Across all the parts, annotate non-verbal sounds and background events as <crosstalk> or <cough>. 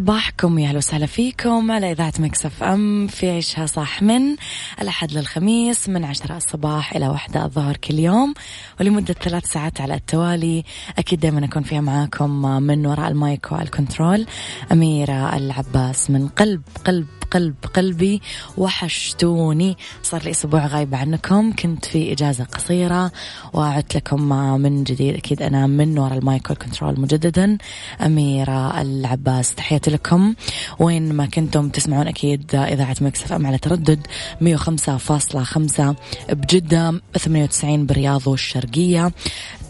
صباحكم يا أهلا وسهلا فيكم على إذاعة Mix FM في عيشها صح من الأحد للخميس من عشرة الصباح إلى واحدة الظهر كل يوم. ولمدة ثلاث ساعات على التوالي أكيد دائما أكون فيها معاكم من وراء ال mic وال control. أميرة العباس من قلب قلب قلب قلبي وحشتوني. صار لي أسبوع غايبة عنكم. كنت في إجازة قصيرة وعدت لكم من جديد. أكيد أنا من وراء ال mic وال control مجددا. أميرة العباس تحياتي لكم. وين ما كنتم تسمعون أكيد إذاعة Mix FM على تردد. 105.5 بجدة 98 بالرياض والشرقية.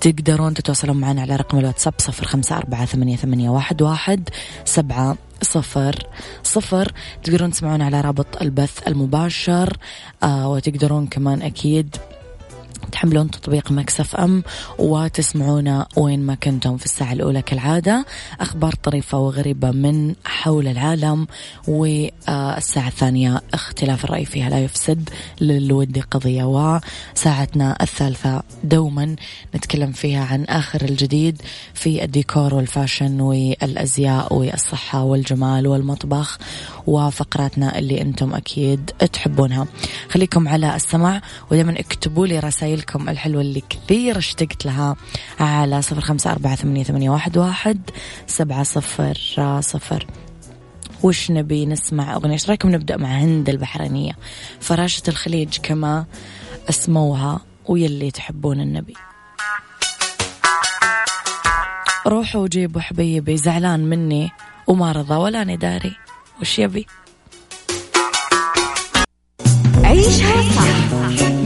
تقدرون تتواصلون معنا على رقم الواتساب صفر خمسة أربعة ثمانية واحد, واحد سبعة صفر صفر. تقدرون تسمعون على رابط البث المباشر آه وتقدرون كمان أكيد تحملون تطبيق Mix FM وتسمعونا وين ما كنتم في الساعة الأولى كالعادة. أخبار طريفة وغريبة من حول العالم والساعة الثانية اختلاف الرأي فيها لا يفسد للود قضية وساعتنا الثالثة دوما نتكلم فيها عن آخر الجديد في الديكور والفاشن والأزياء والصحة والجمال والمطبخ وفقراتنا اللي أنتم أكيد تحبونها. خليكم على السمع ودائما اكتبوا لي رسائلكم الحلوة اللي كثير اشتقت لها على صفر خمسة أربعة ثمانية, واحد, سبعة صفر صفر. وش نبي نسمع أغنية؟ إيش رأيكم نبدأ مع هند البحرينية؟ فراشة الخليج كما أسموها ويلي تحبون النبي. روحوا وجيبوا حبيبي زعلان مني وما رضى ولا نداري وش يبي؟ عيشها صح.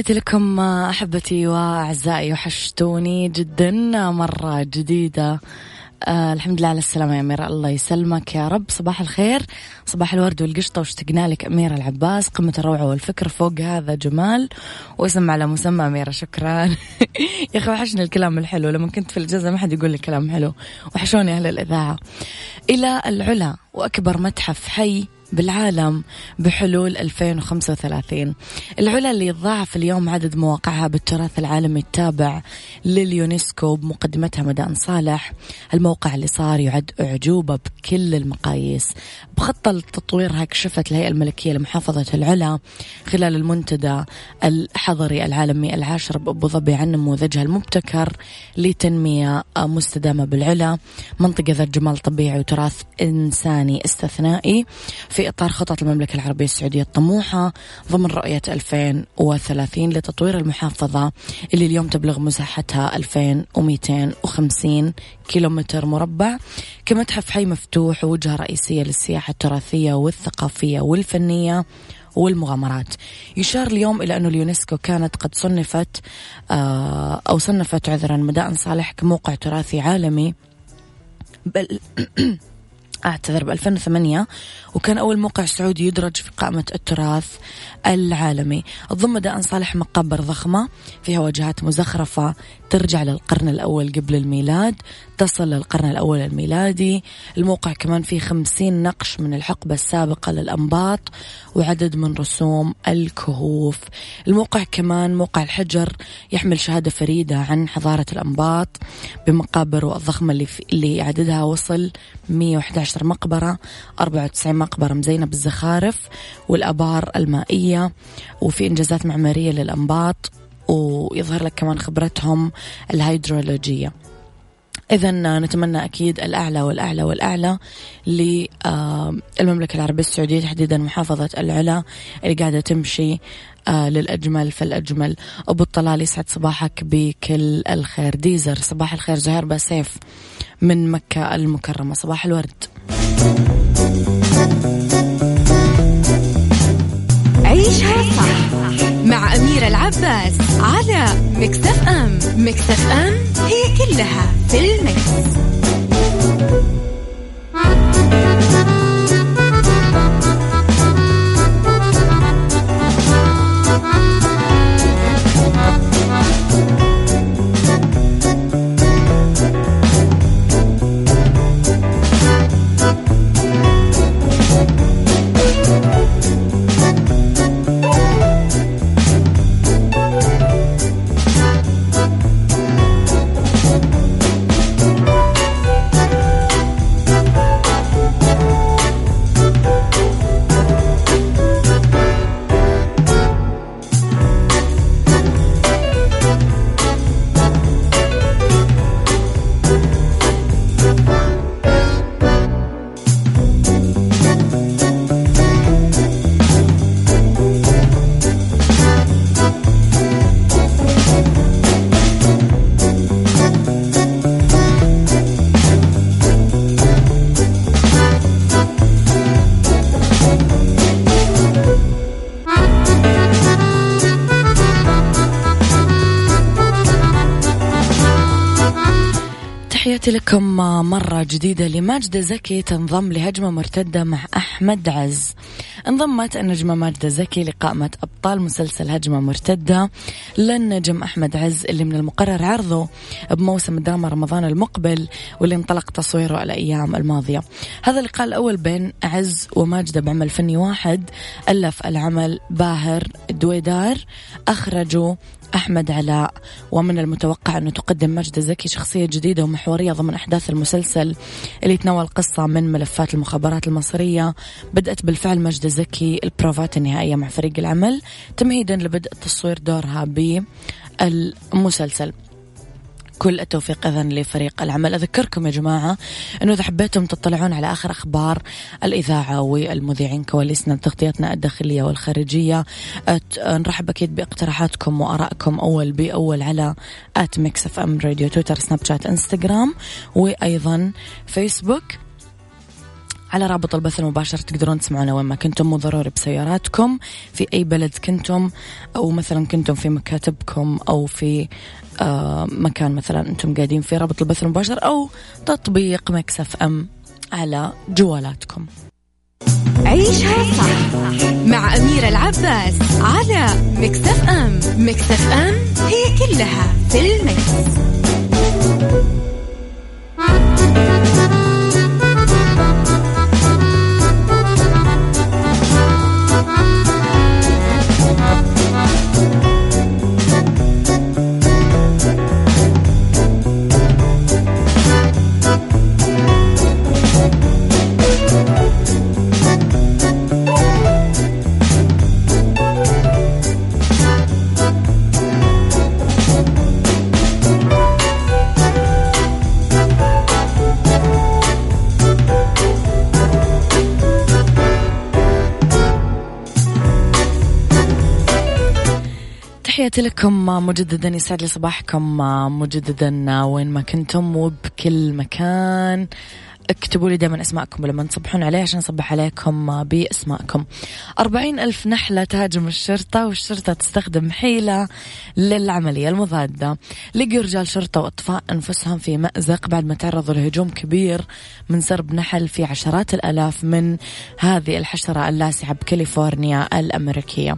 تحياتي لكم أحبتي وأعزائي وحشتوني جدا مرة جديدة. آه الحمد لله على السلامة يا أميرة. الله يسلمك يا رب. صباح الخير. صباح الورد والقشطة واشتقنا لك أميرة العباس. قمة الروعة والفكر فوق هذا جمال. واسم على مسمى أميرة شكرا. <laughs> يا أخي وحشني الكلام الحلو. لما كنت في الإجازة ما حد يقول لي كلام حلو. وحشوني أهل الإذاعة. إلى العلا وأكبر متحف حي بالعالم بحلول 2035 العلا اللي يتضاعف اليوم عدد مواقعها بالتراث العالمي التابع لليونسكو بمقدمتها مدان صالح. الموقع اللي صار يعد أعجوبة بكل المقاييس. بخطة لتطويرها كشفت الهيئة الملكية لمحافظة العلا خلال المنتدى الحضري العالمي العاشر بأبو ظبي عن نموذجها المبتكر لتنمية مستدامة بالعلا. منطقة ذات جمال طبيعي وتراث إنساني استثنائي. في في إطار خطط المملكة العربية السعودية الطموحة ضمن رؤية 2030 لتطوير المحافظة اللي اليوم تبلغ مساحتها 2250 كيلومتر مربع. كمتحف حي مفتوح ووجهة رئيسية للسياحة التراثية والثقافية والفنية والمغامرات. يشار اليوم إلى أن اليونسكو كانت قد صنفت آه، أو صنفت عذرا مدائن صالح كموقع تراثي عالمي. بل <clears throat> أعتذر ب 2008 وكان أول موقع سعودي يدرج في قائمة التراث العالمي. تضم مدائن صالح مقابر ضخمة فيها واجهات مزخرفة ترجع للقرن الأول قبل الميلاد تصل للقرن الأول الميلادي. الموقع كمان فيه خمسين نقش من الحقبة السابقة للأنباط وعدد من رسوم الكهوف. الموقع كمان موقع الحجر يحمل شهادة فريدة عن حضارة الأنباط بمقابر الضخمة اللي, اللي عددها وصل 111 مقبرة 94 مقبرة مزينة بالزخارف والأبار المائية وفي إنجازات معمارية للأنباط ويظهر لك كمان خبرتهم الهيدرولوجية. إذا نتمنى أكيد الأعلى والأعلى والأعلى للمملكة العربية السعودية تحديدا محافظة العلا اللي قاعدة تمشي للأجمل فالأجمل. أبو الطلال يسعد صباحك بكل الخير. ديزر صباح الخير. زهير باسيف من مكة المكرمة. صباح الورد. عيشها صح مع أميرة العباس على مكتف أم مكتف أم هي كلها في المكس. لكم مرة جديدة لماجدة زكي تنضم لهجمة مرتدة مع أحمد عز. انضمت النجمة ماجدة زكي لقائمة أبطال مسلسل هجمة مرتدة. للنجم أحمد عز اللي من المقرر عرضه بموسم الدراما رمضان المقبل واللي انطلق تصويره الأيام الماضية. هذا اللقاء الأول بين عز وماجدة بعمل فني واحد ألف العمل باهر دويدار أخرجوا أحمد علاء. ومن المتوقع أنه تقدم مجد زكي شخصية جديدة ومحورية ضمن أحداث المسلسل اللي يتناول قصة من ملفات المخابرات المصرية. بدأت بالفعل مجد زكي البروفات النهائية مع فريق العمل تمهيدا لبدء تصوير دورها بالمسلسل. كل التوفيق إذا لفريق العمل. أذكركم يا جماعة أنه إذا حبيتم تطلعون على آخر أخبار الإذاعة والمذيعين كواليسنا تغطيتنا الداخلية والخارجية نرحب أكيد باقتراحاتكم وآرائكم أول بأول على at Mix FM Radio تويتر سناب شات إنستغرام وأيضا فيسبوك. على رابط البث المباشر تقدرون تسمعونا وين ما كنتم مو ضروري بسياراتكم في أي بلد كنتم أو مثلا كنتم في مكاتبكم أو في مكان مثلا أنتم قاعدين في رابط البث المباشر أو تطبيق Mix FM على جوالاتكم عيشها صح مع أميرة العباس على Mix FM Mix FM هي كلها في ال mix. تحياتي لكم مجددا يسعد لي صباحكم مجددا وين ما كنتم وبكل مكان. اكتبوا لي دائما أسماءكم لما تصبحون عليه عشان أصبح عليكم بأسماءكم. أربعين ألف نحلة تهاجم الشرطة والشرطة تستخدم حيلة للعملية المضادة. لقوا رجال شرطة وأطفاء أنفسهم في مأزق بعد ما تعرضوا لهجوم كبير من سرب نحل في عشرات الآلاف من هذه الحشرة اللاسعة بكاليفورنيا الأمريكية.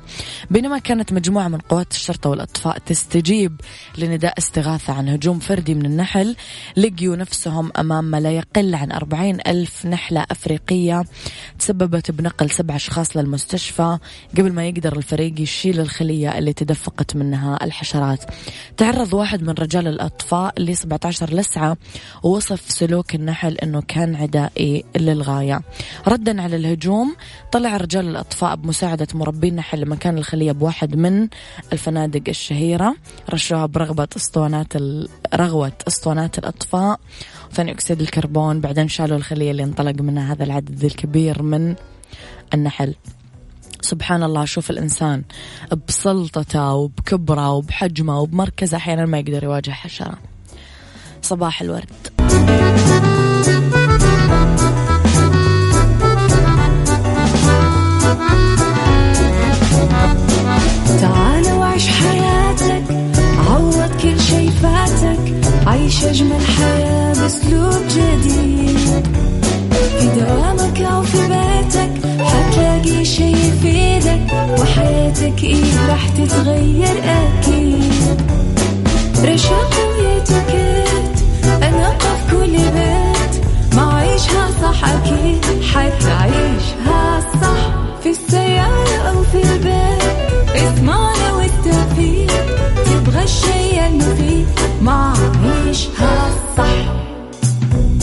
بينما كانت مجموعة من قوات الشرطة والأطفاء تستجيب لنداء استغاثة عن هجوم فردي من النحل لقيوا نفسهم أمام ما لا يقل عن أربعين ألف نحلة أفريقية تسببت بنقل سبع أشخاص للمستشفى قبل ما يقدر الفريق يشيل الخلية اللي تدفقت منها الحشرات. تعرض واحد من رجال الأطفاء اللي 17 لسعة ووصف سلوك النحل أنه كان عدائي للغاية. ردا على الهجوم طلع رجال الأطفاء بمساعدة مربي النحل لمكان الخلية بواحد من الفنادق الشهيرة رشوها برغبة أسطوانات رغوة أسطوانات الأطفاء. ثاني أكسيد الكربون بعدين شالوا الخلية اللي انطلق منها هذا العدد الكبير من النحل. سبحان الله شوف الإنسان بسلطته وبكبره وبحجمه وبمركزه أحيانا ما يقدر يواجه حشرة. صباح الورد. تعال وعيش حياتك عوض كل شي فاتك عيش أجمل حياة. بأسلوب جديد في دوامك أو في بيتك حتلاقي شي يفيدك وحياتك إيه راح تتغير أكيد. رشاق ويتوكيت أنا في كل بيت. ما عيشها صح أكيد حتعيشها صح. في السيارة أو في البيت اسمعنا والتوفيق. تبغى الشي المفيد ما عيشها صح.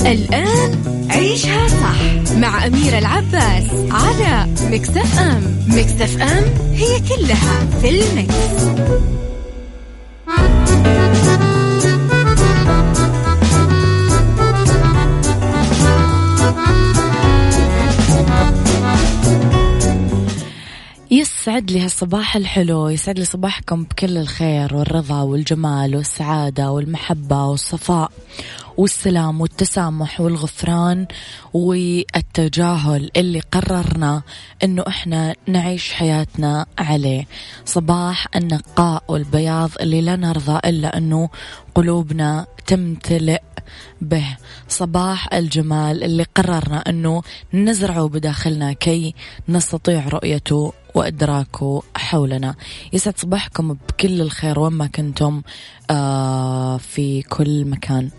الآن عيشها صح مع أميرة العباس على مكتف أم مكتف أم هي كلها في المكس. يسعد لي هالصباح الحلو يسعد لي صباحكم بكل الخير والرضا والجمال والسعادة والمحبة والصفاء والسلام والتسامح والغفران والتجاهل اللي قررنا إنه إحنا نعيش حياتنا عليه. صباح النقاء والبياض اللي لا نرضى إلا إنه قلوبنا تمتلئ به. صباح الجمال اللي قررنا أنه نزرعه بداخلنا كي نستطيع رؤيته وإدراكه حولنا. يسعد صباحكم بكل الخير وين ما كنتم آه في كل مكان.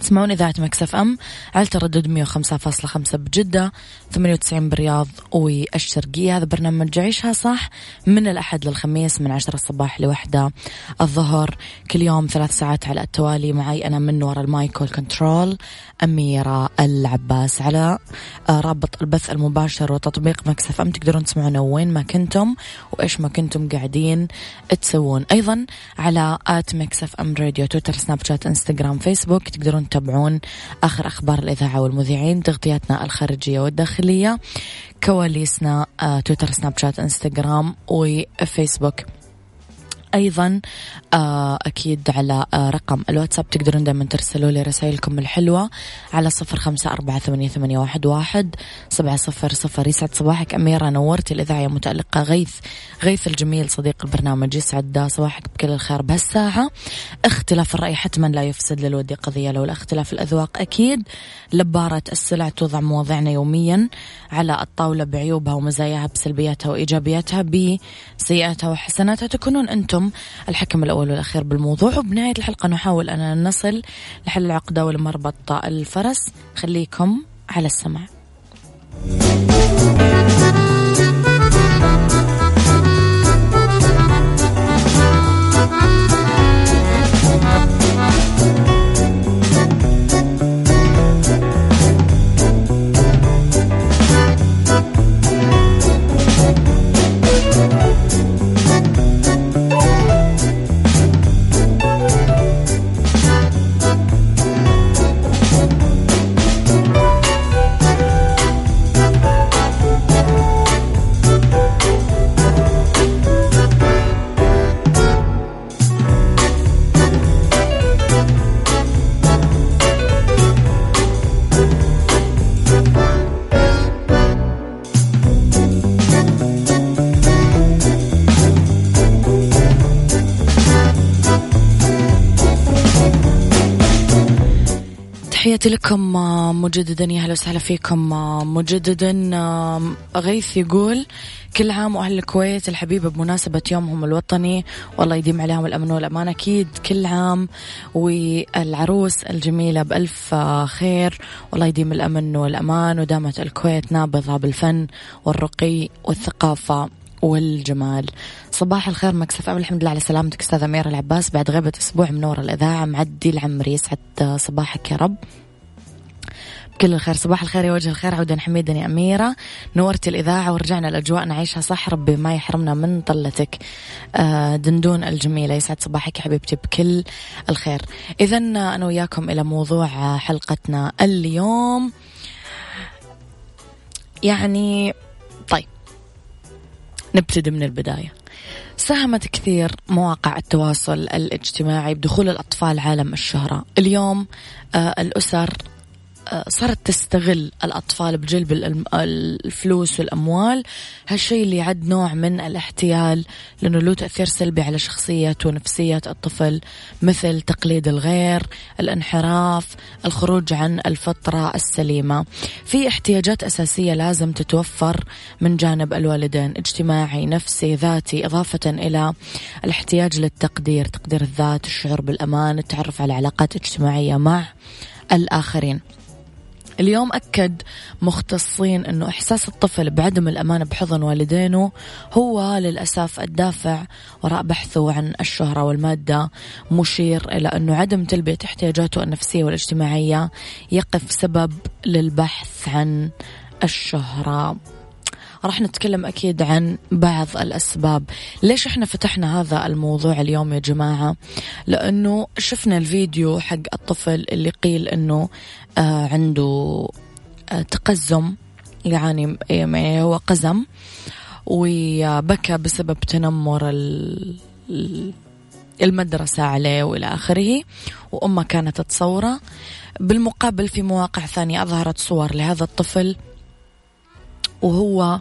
تسمعون إذاعة مكسف أم على تردد 105.5 بجدة. 98 بالرياض والشرقية. هذا برنامج عيشها صح من الأحد للخميس من 10 الصباح لوحدة. الظهر كل يوم ثلاث ساعات على التوالي. معي أنا من وراء ال mic وال control أميرة العباس. على آه، رابط البث المباشر وتطبيق Mix FM تقدرون تسمعونا وين ما كنتم وإيش ما كنتم قاعدين تسوون. أيضا على at Mix FM Radio تويتر سناب شات إنستغرام فيسبوك تقدرون تتابعون آخر أخبار الإذاعة والمذيعين تغطياتنا الخارجية والداخلية. كواليسنا آه، تويتر سناب شات إنستغرام وفيسبوك. أيضا آه، أكيد على آه، رقم الواتساب تقدرون دائما ترسلوا لي رسائلكم الحلوة على صفر خمسة أربعة ثمانية, واحد, واحد سبعة صفر صفر يسعد صباحك. أميرة نورتي الإذاعة متألقة غيث غيث الجميل صديق البرنامج يسعد صباحك بكل الخير بهالساعة. اختلاف الرأي حتما لا يفسد للودي قضية لولا اختلاف الأذواق أكيد. لبارة السلع توضع مواضعنا يوميا على الطاولة بعيوبها ومزاياها بسلبياتها وإيجابياتها بسيئاتها وحسناتها. تكونون أنتم الحكم الأول والأخير بالموضوع. وبنهاية الحلقة نحاول أن نصل لحل العقدة ولمربط الفرس. خليكم على السمع لكم آه، مجددا يا أهلا وسهلا فيكم آه، مجددا آه، غيث يقول كل عام وأهل الكويت الحبيبه بمناسبة يومهم الوطني والله يديم عليهم الأمن والأمان. أكيد كل عام والعروس الجميلة بألف خير والله يديم الأمن والأمان ودامت الكويت نابضة بالفن والرقي والثقافة والجمال. صباح الخير مكسف أم الحمد لله على سلامتك أستاذ أميرة العباس. بعد غيبة أسبوع منور الإذاعة معدي العمري. يسعد صباحك يا رب. كل الخير صباح الخير يا وجه الخير عودا حميدا يا أميرة. نورتي الإذاعة ورجعنا الأجواء نعيشها صح ربي ما يحرمنا من طلتك. آه، دندون الجميلة يسعد صباحك حبيبتي بكل الخير. إذا أنا وياكم إلى موضوع حلقتنا اليوم. يعني نبتدي من البداية. ساهمت كثير مواقع التواصل الاجتماعي بدخول الأطفال عالم الشهرة. اليوم آه الأسر صارت تستغل الأطفال بجلب الفلوس والأموال. هالشيء اللي يعد نوع من الاحتيال لأنه له تأثير سلبي على شخصية ونفسية الطفل مثل تقليد الغير الانحراف الخروج عن الفطرة السليمة. في احتياجات أساسية لازم تتوفر من جانب الوالدين اجتماعي نفسي ذاتي إضافة إلى الاحتياج للتقدير تقدير الذات الشعور بالأمان التعرف على علاقات اجتماعية مع الآخرين. اليوم أكد مختصين أنه إحساس الطفل بعدم الأمان بحضن والدينه هو للأسف الدافع وراء بحثه عن الشهرة والمادة مشير إلى أنه عدم تلبية احتياجاته النفسية والاجتماعية يقف سبب للبحث عن الشهرة. راح نتكلم أكيد عن بعض الأسباب. ليش إحنا فتحنا هذا الموضوع اليوم يا جماعة؟ لأنه شفنا الفيديو حق الطفل اللي قيل أنه آه عنده آه تقزم يعني, يعني هو قزم وبكى بسبب تنمر المدرسة عليه وإلى آخره وأمه كانت تصوره بالمقابل في مواقع ثانية أظهرت صور لهذا الطفل. وهو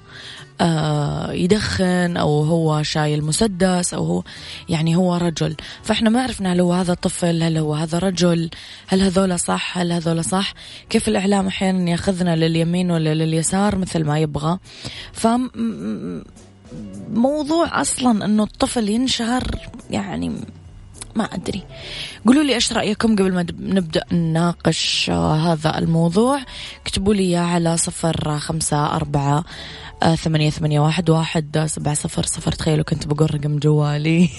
آه يدخن أو هو شايل مسدس أو هو يعني هو رجل. فإحنا ما عرفنا هل هو هذا طفل هل هو هذا رجل هل هذولا صح هل هذولا صح. كيف الإعلام أحيانا يأخذنا لليمين ولا لليسار مثل ما يبغى. ف موضوع أصلا إنه الطفل ينشهر يعني ما أدري. قولوا لي إيش رأيكم قبل ما نبدأ نناقش آه، هذا الموضوع. اكتبوا لي على صفر خمسة أربعة آه، ثمانية ثمانية واحد واحد سبعة صفر صفر. تخيلوا كنت بقول رقم جوالي. <laughs>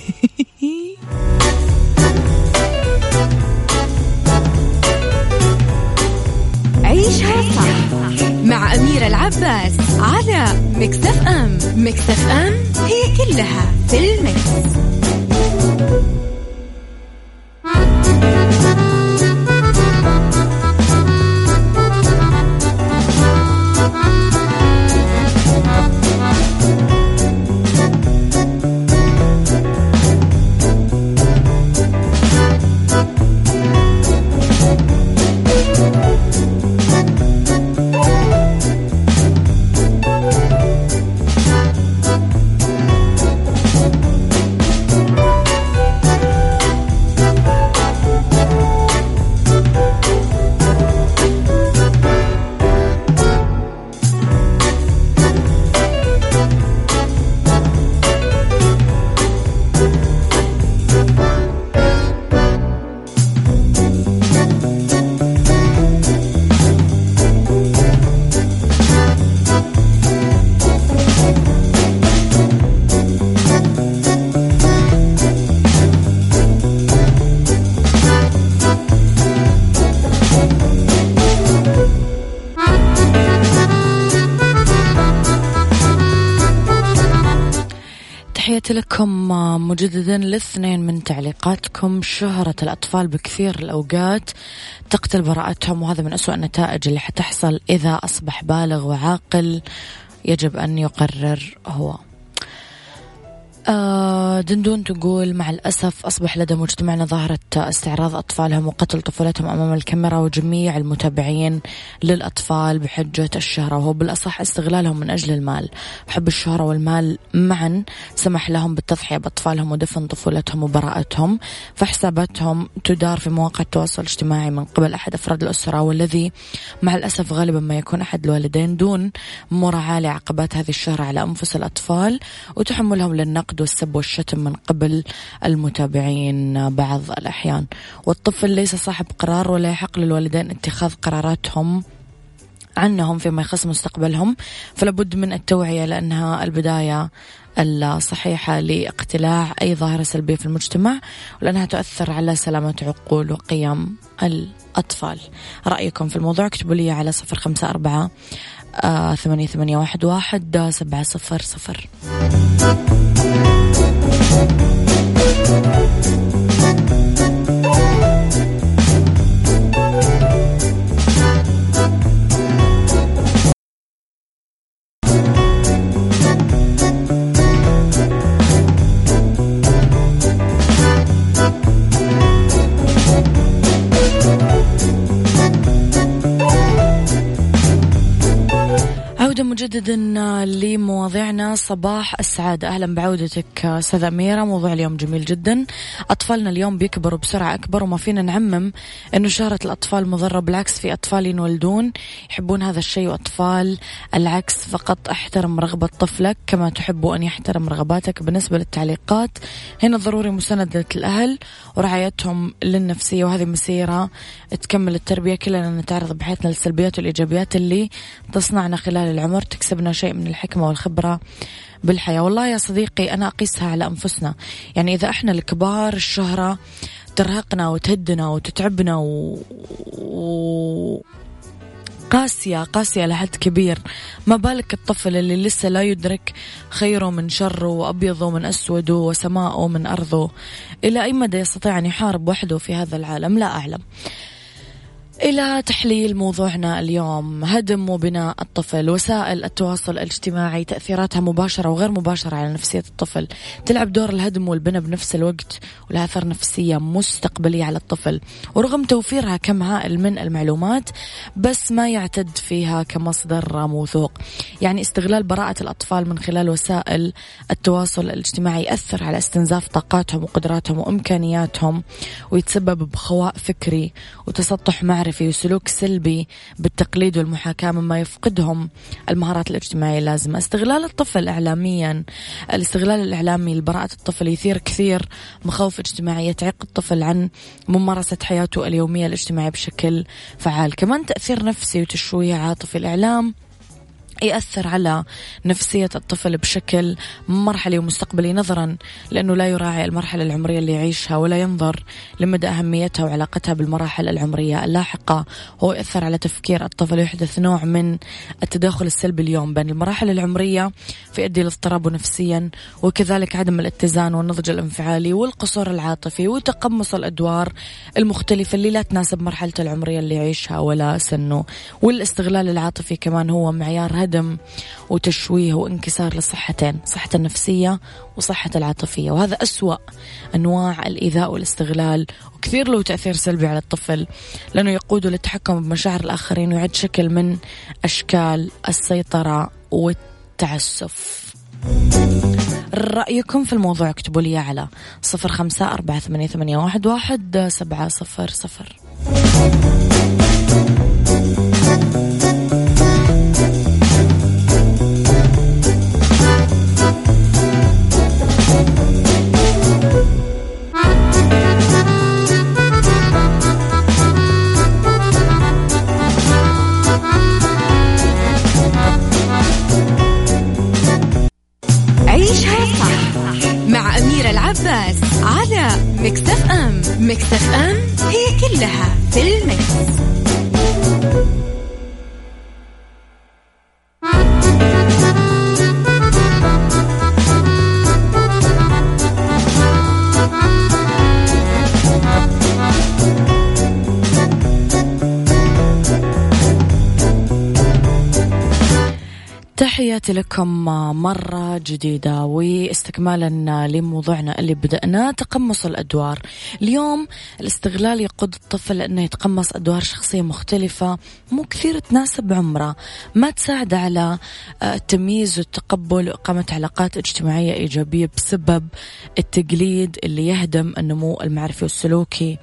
عيشها صح مع أميرة العباس على مكتف أم. مكتف أم هي كلها في المكس. Thank you. مجددا الاثنين من تعليقاتكم. شهرة الأطفال بكثير الأوقات تقتل براءتهم وهذا من أسوأ النتائج اللي حتحصل إذا أصبح بالغ وعاقل يجب أن يقرر هو. آه دندون تقول مع الأسف أصبح لدى مجتمعنا ظاهرة استعراض أطفالهم وقتل طفولتهم أمام الكاميرا وجميع المتابعين للأطفال بحجة الشهرة وهو بالأصح استغلالهم من أجل المال. حب الشهرة والمال معا سمح لهم بالتضحية بأطفالهم ودفن طفولتهم وبراءتهم. فحساباتهم تدار في مواقع التواصل الاجتماعي من قبل أحد أفراد الأسرة والذي مع الأسف غالبا ما يكون أحد الوالدين دون مراعاة لعقبات هذه الشهرة على أنفس الأطفال وتحملهم للنقد والسب والشتم من قبل المتابعين بعض الأحيان. والطفل ليس صاحب قرار ولا يحق للوالدين اتخاذ قراراتهم عنهم فيما يخص مستقبلهم. فلابد من التوعية لأنها البداية الصحيحة لاقتلاع أي ظاهرة سلبية في المجتمع ولأنها تؤثر على سلامة عقول وقيم الأطفال. رأيكم في الموضوع اكتبوا لي على صفر خمسة أربعة آه، ثمانية ثمانية واحد واحد سبعة صفر صفر. مجددا لمواضيعنا. صباح السعادة. أهلا بعودتك أستاذ أميرة. موضوع اليوم جميل جدا. أطفالنا اليوم بيكبروا بسرعة أكبر وما فينا نعمم أنه شهرة الأطفال مضرة بالعكس في أطفال ينولدون يحبون هذا الشيء. وأطفال العكس فقط احترم رغبة طفلك كما تحب أن يحترم رغباتك. بالنسبة للتعليقات هنا ضروري مساندة الأهل ورعايتهم للنفسية. وهذه مسيرة تكمل التربية كلنا. نتعرض بحياتنا للسلبيات والإيجابيات اللي تصنعنا خلال العمر. تكسبنا شيء من الحكمة والخبرة بالحياة. والله يا صديقي أنا أقيسها على أنفسنا. يعني إذا إحنا الكبار الشهرة ترهقنا وتهدنا وتتعبنا و... و... قاسية قاسية لحد كبير. ما بالك الطفل اللي لسه لا يدرك خيره من شره وأبيضه من أسوده وسماءه من أرضه؟ إلى أي مدى يستطيع أن يحارب وحده في هذا العالم؟ لا أعلم. إلى تحليل موضوعنا اليوم. هدم وبناء الطفل. وسائل التواصل الاجتماعي تأثيراتها مباشرة وغير مباشرة على نفسية الطفل. تلعب دور الهدم والبناء بنفس الوقت ولها أثر نفسية مستقبلية على الطفل. ورغم توفيرها كم هائل من المعلومات بس ما يعتد فيها كمصدر موثوق. يعني استغلال براءة الأطفال من خلال وسائل التواصل الاجتماعي يأثر على استنزاف طاقاتهم وقدراتهم وإمكانياتهم ويتسبب بخواء فكري وتسطح معرفي معرفي وسلوك سلبي بالتقليد والمحاكاة مما يفقدهم المهارات الاجتماعية اللازمة. استغلال الطفل إعلاميا الاستغلال الإعلامي لبراءة الطفل يثير كثير مخاوف اجتماعية تعيق الطفل عن ممارسة حياته اليومية الاجتماعية بشكل فعال. كمان تأثير نفسي وتشويه عاطفي الإعلام يأثر على نفسية الطفل بشكل مرحلي ومستقبلي نظرا لأنه لا يراعي المرحلة العمرية اللي يعيشها ولا ينظر لمدى أهميتها وعلاقتها بالمراحل العمرية اللاحقة. هو يأثر على تفكير الطفل ويحدث نوع من التداخل السلبي اليوم بين المراحل العمرية فيؤدي لاضطرابه نفسيا وكذلك عدم الاتزان والنضج الانفعالي والقصور العاطفي وتقمص الأدوار المختلفة اللي لا تناسب مرحلته العمرية اللي يعيشها ولا سنه. والاستغلال العاطفي كمان هو معيار هدم وتشويه وانكسار للصحتين صحة النفسية وصحة العاطفية. وهذا أسوأ أنواع الإيذاء والاستغلال وكثير له تأثير سلبي على الطفل لأنه يقوده للتحكم بمشاعر الآخرين ويعد شكل من أشكال السيطرة والتعسف. رأيكم في الموضوع اكتبوا لي على صفر خمسة أربعة ثمانية, واحد سبعة صفر صفر. تحياتي لكم مرة جديدة واستكمالا لموضوعنا اللي بدأناه تقمص الأدوار. اليوم الاستغلال يقود الطفل أنه يتقمص أدوار شخصية مختلفة مو كثير تناسب عمره. ما تساعد على التمييز والتقبل وإقامة علاقات اجتماعية إيجابية بسبب التقليد اللي يهدم النمو المعرفي والسلوكي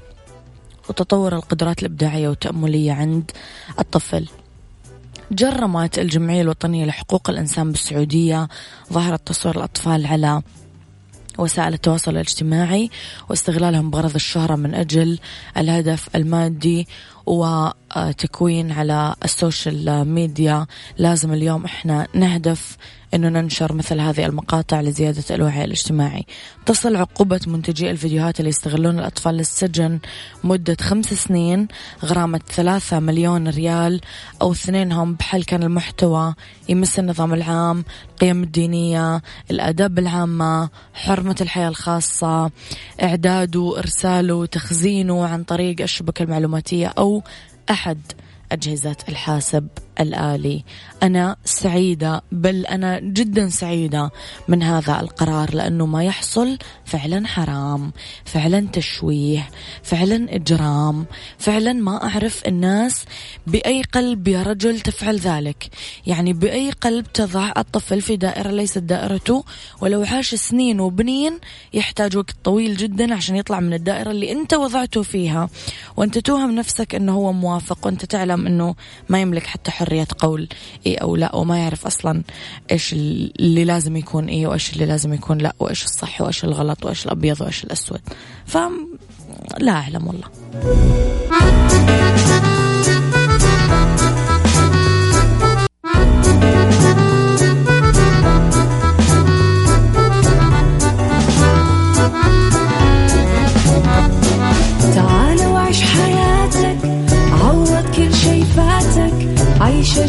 وتطور القدرات الإبداعية والتأملية عند الطفل. جرمت الجمعية الوطنية لحقوق الإنسان بالسعودية ظاهرة تصوير الأطفال على وسائل التواصل الاجتماعي واستغلالهم بغرض الشهرة من أجل الهدف المادي وتكوين على ال social media. لازم اليوم إحنا نهدف أنه ننشر مثل هذه المقاطع لزيادة الوعي الاجتماعي. تصل عقوبة منتجي الفيديوهات اللي يستغلون الأطفال للسجن مدة خمس سنين غرامة ثلاثة مليون ريال أو اثنينهم بحل كان المحتوى يمس النظام العام القيم الدينية الآداب العامة حرمة الحياة الخاصة إعداده إرساله تخزينه عن طريق الشبكة المعلوماتية أو أحد أجهزة الحاسب. الآلي. أنا سعيدة بل أنا جدا سعيدة من هذا القرار لأنه ما يحصل فعلا حرام فعلا تشويه فعلا إجرام فعلا ما أعرف الناس بأي قلب يا رجل تفعل ذلك. يعني بأي قلب تضع الطفل في دائرة ليست دائرته ولو عاش سنين وبنين يحتاج وقت طويل جدا عشان يطلع من الدائرة اللي أنت وضعته فيها. وأنت توهم نفسك أنه هو موافق وأنت تعلم أنه ما يملك حتى حرية قول إيه أو لا وما يعرف أصلا إيش اللي لازم يكون إيه وإيش اللي لازم يكون لا وإيش الصح وإيش الغلط وإيش الأبيض وإيش الأسود. فلا أعلم والله.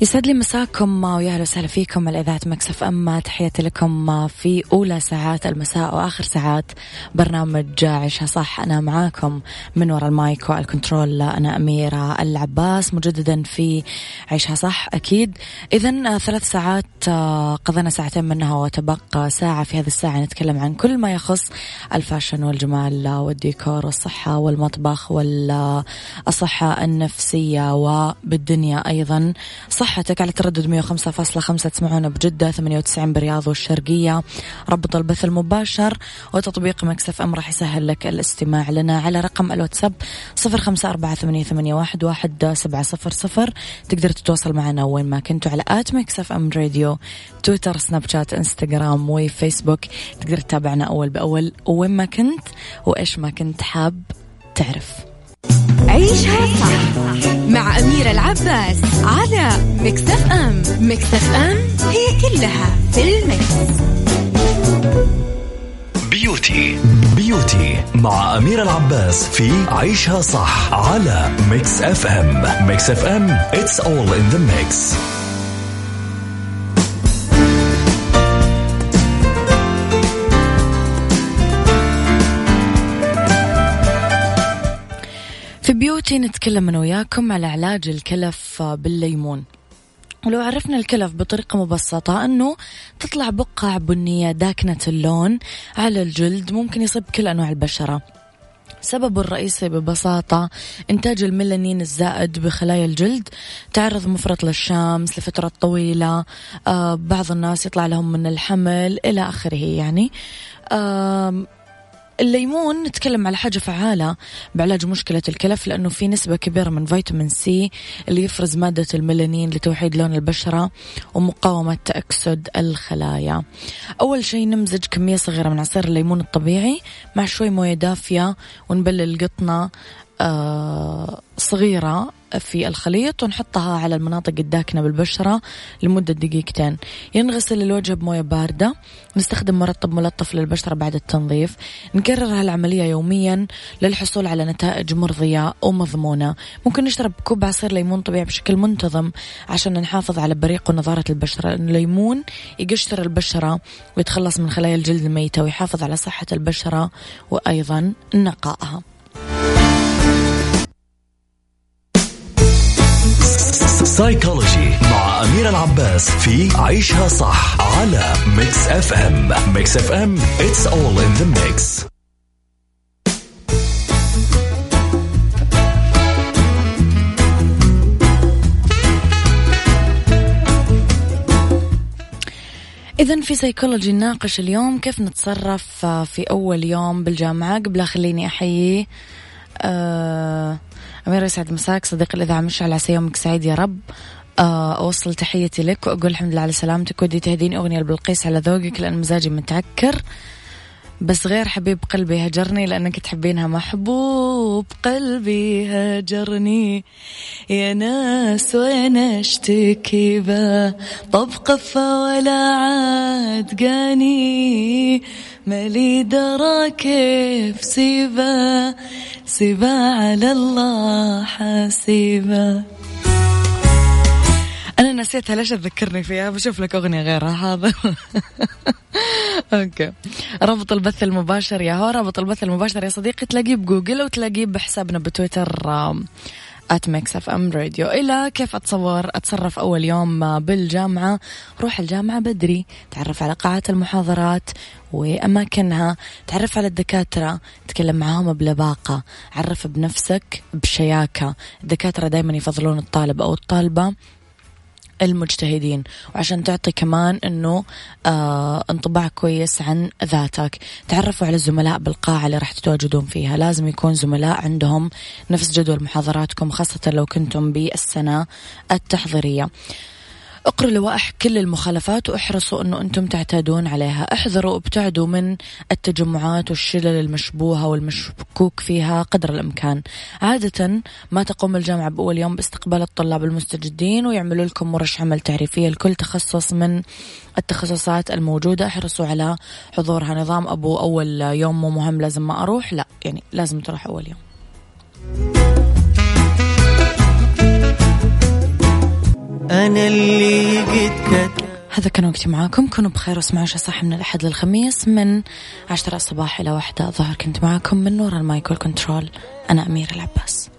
يسعد لي مساكم ويا أهلا وسهلا فيكم على إذاعة Mix FM تحياتي لكم في أولى ساعات المساء وآخر ساعات برنامج عيشها صح. أنا معاكم من وراء ال mic وال control أنا أميرة العباس مجددا في عيشها صح أكيد. اذا ثلاث ساعات قضينا ساعتين منها وتبقى ساعة في هذه الساعة. نتكلم عن كل ما يخص ال fashion والجمال والديكور والصحة والمطبخ والصحة النفسية وبالدنيا أيضا. صح صحتك على تردد 105.5 تسمعونا بجدة 98 بالرياض والشرقية. رابط البث المباشر وتطبيق Mix FM راح يسهل لك الاستماع لنا على رقم الواتساب 0548811700 تقدر تتواصل معنا وين ما كنتوا على at Mix FM Radio تويتر سناب شات إنستغرام وفيسبوك. تقدر تتابعنا أول بأول وين ما كنت وإيش ما كنت حاب تعرف. عيشها صح مع أميرة العباس على ميكس اف ام ميكس اف ام it's all in the mix. beauty. beauty مع أميرة العباس في عيشها صح على Mix FM Mix FM it's all in the mix. بيوتي نتكلم أنا وياكم على علاج الكلف بالليمون. ولو عرفنا الكلف بطريقة مبسطة أنه تطلع بقع بنية داكنة اللون على الجلد ممكن يصيب كل أنواع البشرة. سببه الرئيسي ببساطة إنتاج الميلانين الزائد بخلايا الجلد تعرض مفرط للشمس لفترة طويلة آه بعض الناس يطلع لهم من الحمل إلى آخره يعني. الليمون نتكلم على حاجة فعالة بعلاج مشكلة الكلف لأنه في نسبة كبيرة من فيتامين سي اللي يفرز مادة الميلانين لتوحيد لون البشرة ومقاومة تأكسد الخلايا. أول شيء نمزج كمية صغيرة من عصير الليمون الطبيعي مع شوي موية دافية ونبلل قطنة آه صغيرة في الخليط ونحطها على المناطق الداكنة بالبشرة لمدة دقيقتين. ينغسل الوجه بموية باردة. نستخدم مرطب ملطف للبشرة بعد التنظيف. نكرر هالعملية يوميا للحصول على نتائج مرضية ومضمونة ممكن نشرب كوب عصير ليمون طبيعي بشكل منتظم عشان نحافظ على بريق ونضارة البشرة. لأن الليمون يقشر البشرة ويتخلص من خلايا الجلد الميتة ويحافظ على صحة البشرة وأيضا نقائها. سايكولوجي مع أميرة العباس في عيشها صح على Mix FM Mix FM it's all in the mix. إذا في سيكولوجي نناقش اليوم كيف نتصرف في أول يوم بالجامعة قبل خليني أحيي آه أميرة يسعد مساك صديق الإذاعة مشعل عسى يومك سعيد يا رب. آه، أوصل تحيتي لك وأقول الحمد لله على سلامتك ودي تهديني أغنية البلقيس على ذوقك لأن مزاجي متعكر. بس غير حبيب قلبي هجرني لأنك تحبينها محبوب قلبي هجرني. يا ناس وين أشتكي طب قفة ولا عاد قاني. مالي درا كيف سيبا؟ سيبا على الله حاسيبا. أنا نسيتها ليش تذكرني فيها؟ بشوف لك أغنية غيرها هذا. <laughs> أوكي. رابط البث المباشر يا هو رابط البث المباشر يا صديقي تلاقيه بجوجل وتلاقيه بحسابنا بتويتر at Mix FM Radio إلى كيف أتصور أتصرف أول يوم بالجامعة؟ روح الجامعة بدري تعرف على قاعات المحاضرات وأماكنها تعرف على الدكاترة تكلم معاهم بلباقة عرف بنفسك بشياكة. الدكاترة دائما يفضلون الطالب أو الطالبة. المجتهدين وعشان تعطي كمان إنه آه انطباع كويس عن ذاتك. تعرفوا على الزملاء بالقاعة اللي راح تتواجدون فيها. لازم يكون زملاء عندهم نفس جدول محاضراتكم خاصة لو كنتم بالسنة التحضيرية. اقروا لوائح كل المخالفات واحرصوا انه أنتم تعتادون عليها. احذروا وابتعدوا من التجمعات والشلل المشبوهة والمشكوك فيها قدر الامكان. عادة ما تقوم الجامعة بأول يوم باستقبال الطلاب المستجدين ويعملوا لكم ورش عمل تعريفية. لكل تخصص من التخصصات الموجودة. احرصوا على حضورها. نظام أبو أول يوم مو مهم. لازم ما أروح. لا يعني لازم تروح أول يوم. أنا اللي قد كتب هذا كان وقتي معاكم. كونوا بخير واسمعوا صح من الأحد للخميس من عشرة الصباح إلى واحدة الظهر. كنت معاكم من نور المايكل كنترول أنا أميرة العباس.